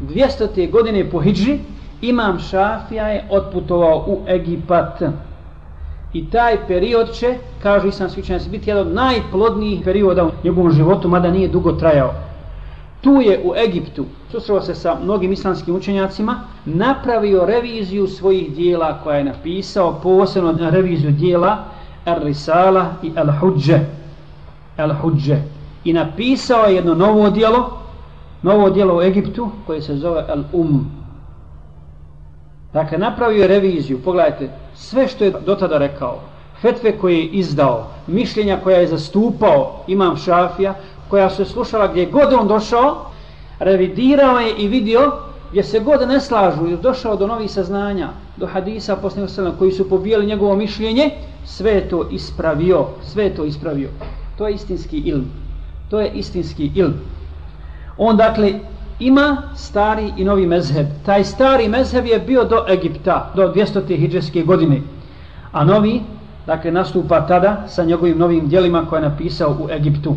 200. godine po Hidži, Imam Šafija je otputovao u Egipat. I taj period će, kažu Islam učenjaci, biti jedan od najplodnijih perioda u njegovom životu, mada nije dugo trajao. Tu je u Egiptu, susreo se sa mnogim islamskim učenjacima, napravio reviziju svojih dijela koja je napisao, posebno reviziju dijela Ar-Risala i Al-Hudže. Al-Hudže. I napisao je jedno novo dijelo, novo dijelo u Egiptu, koje se zove Al-Um. Dakle, napravio je reviziju, pogledajte, sve što je do tada rekao, fetve koje je izdao, mišljenja koja je zastupao imam šafija, koja se slušala gdje god on došao, revidirao je i vidio gdje se god ne slažu i došao do novih saznanja, do hadisa posljednog sredna koji su pobijali njegovo mišljenje, sve je to ispravio, sve je to ispravio. To je istinski ilm. To je istinski ilm. On dakle ima stari i novi mezheb. Taj stari mezheb je bio do Egipta, do 200. hijđarske godine. A novi, dakle, nastupa tada sa njegovim novim dijelima koje je napisao u Egiptu.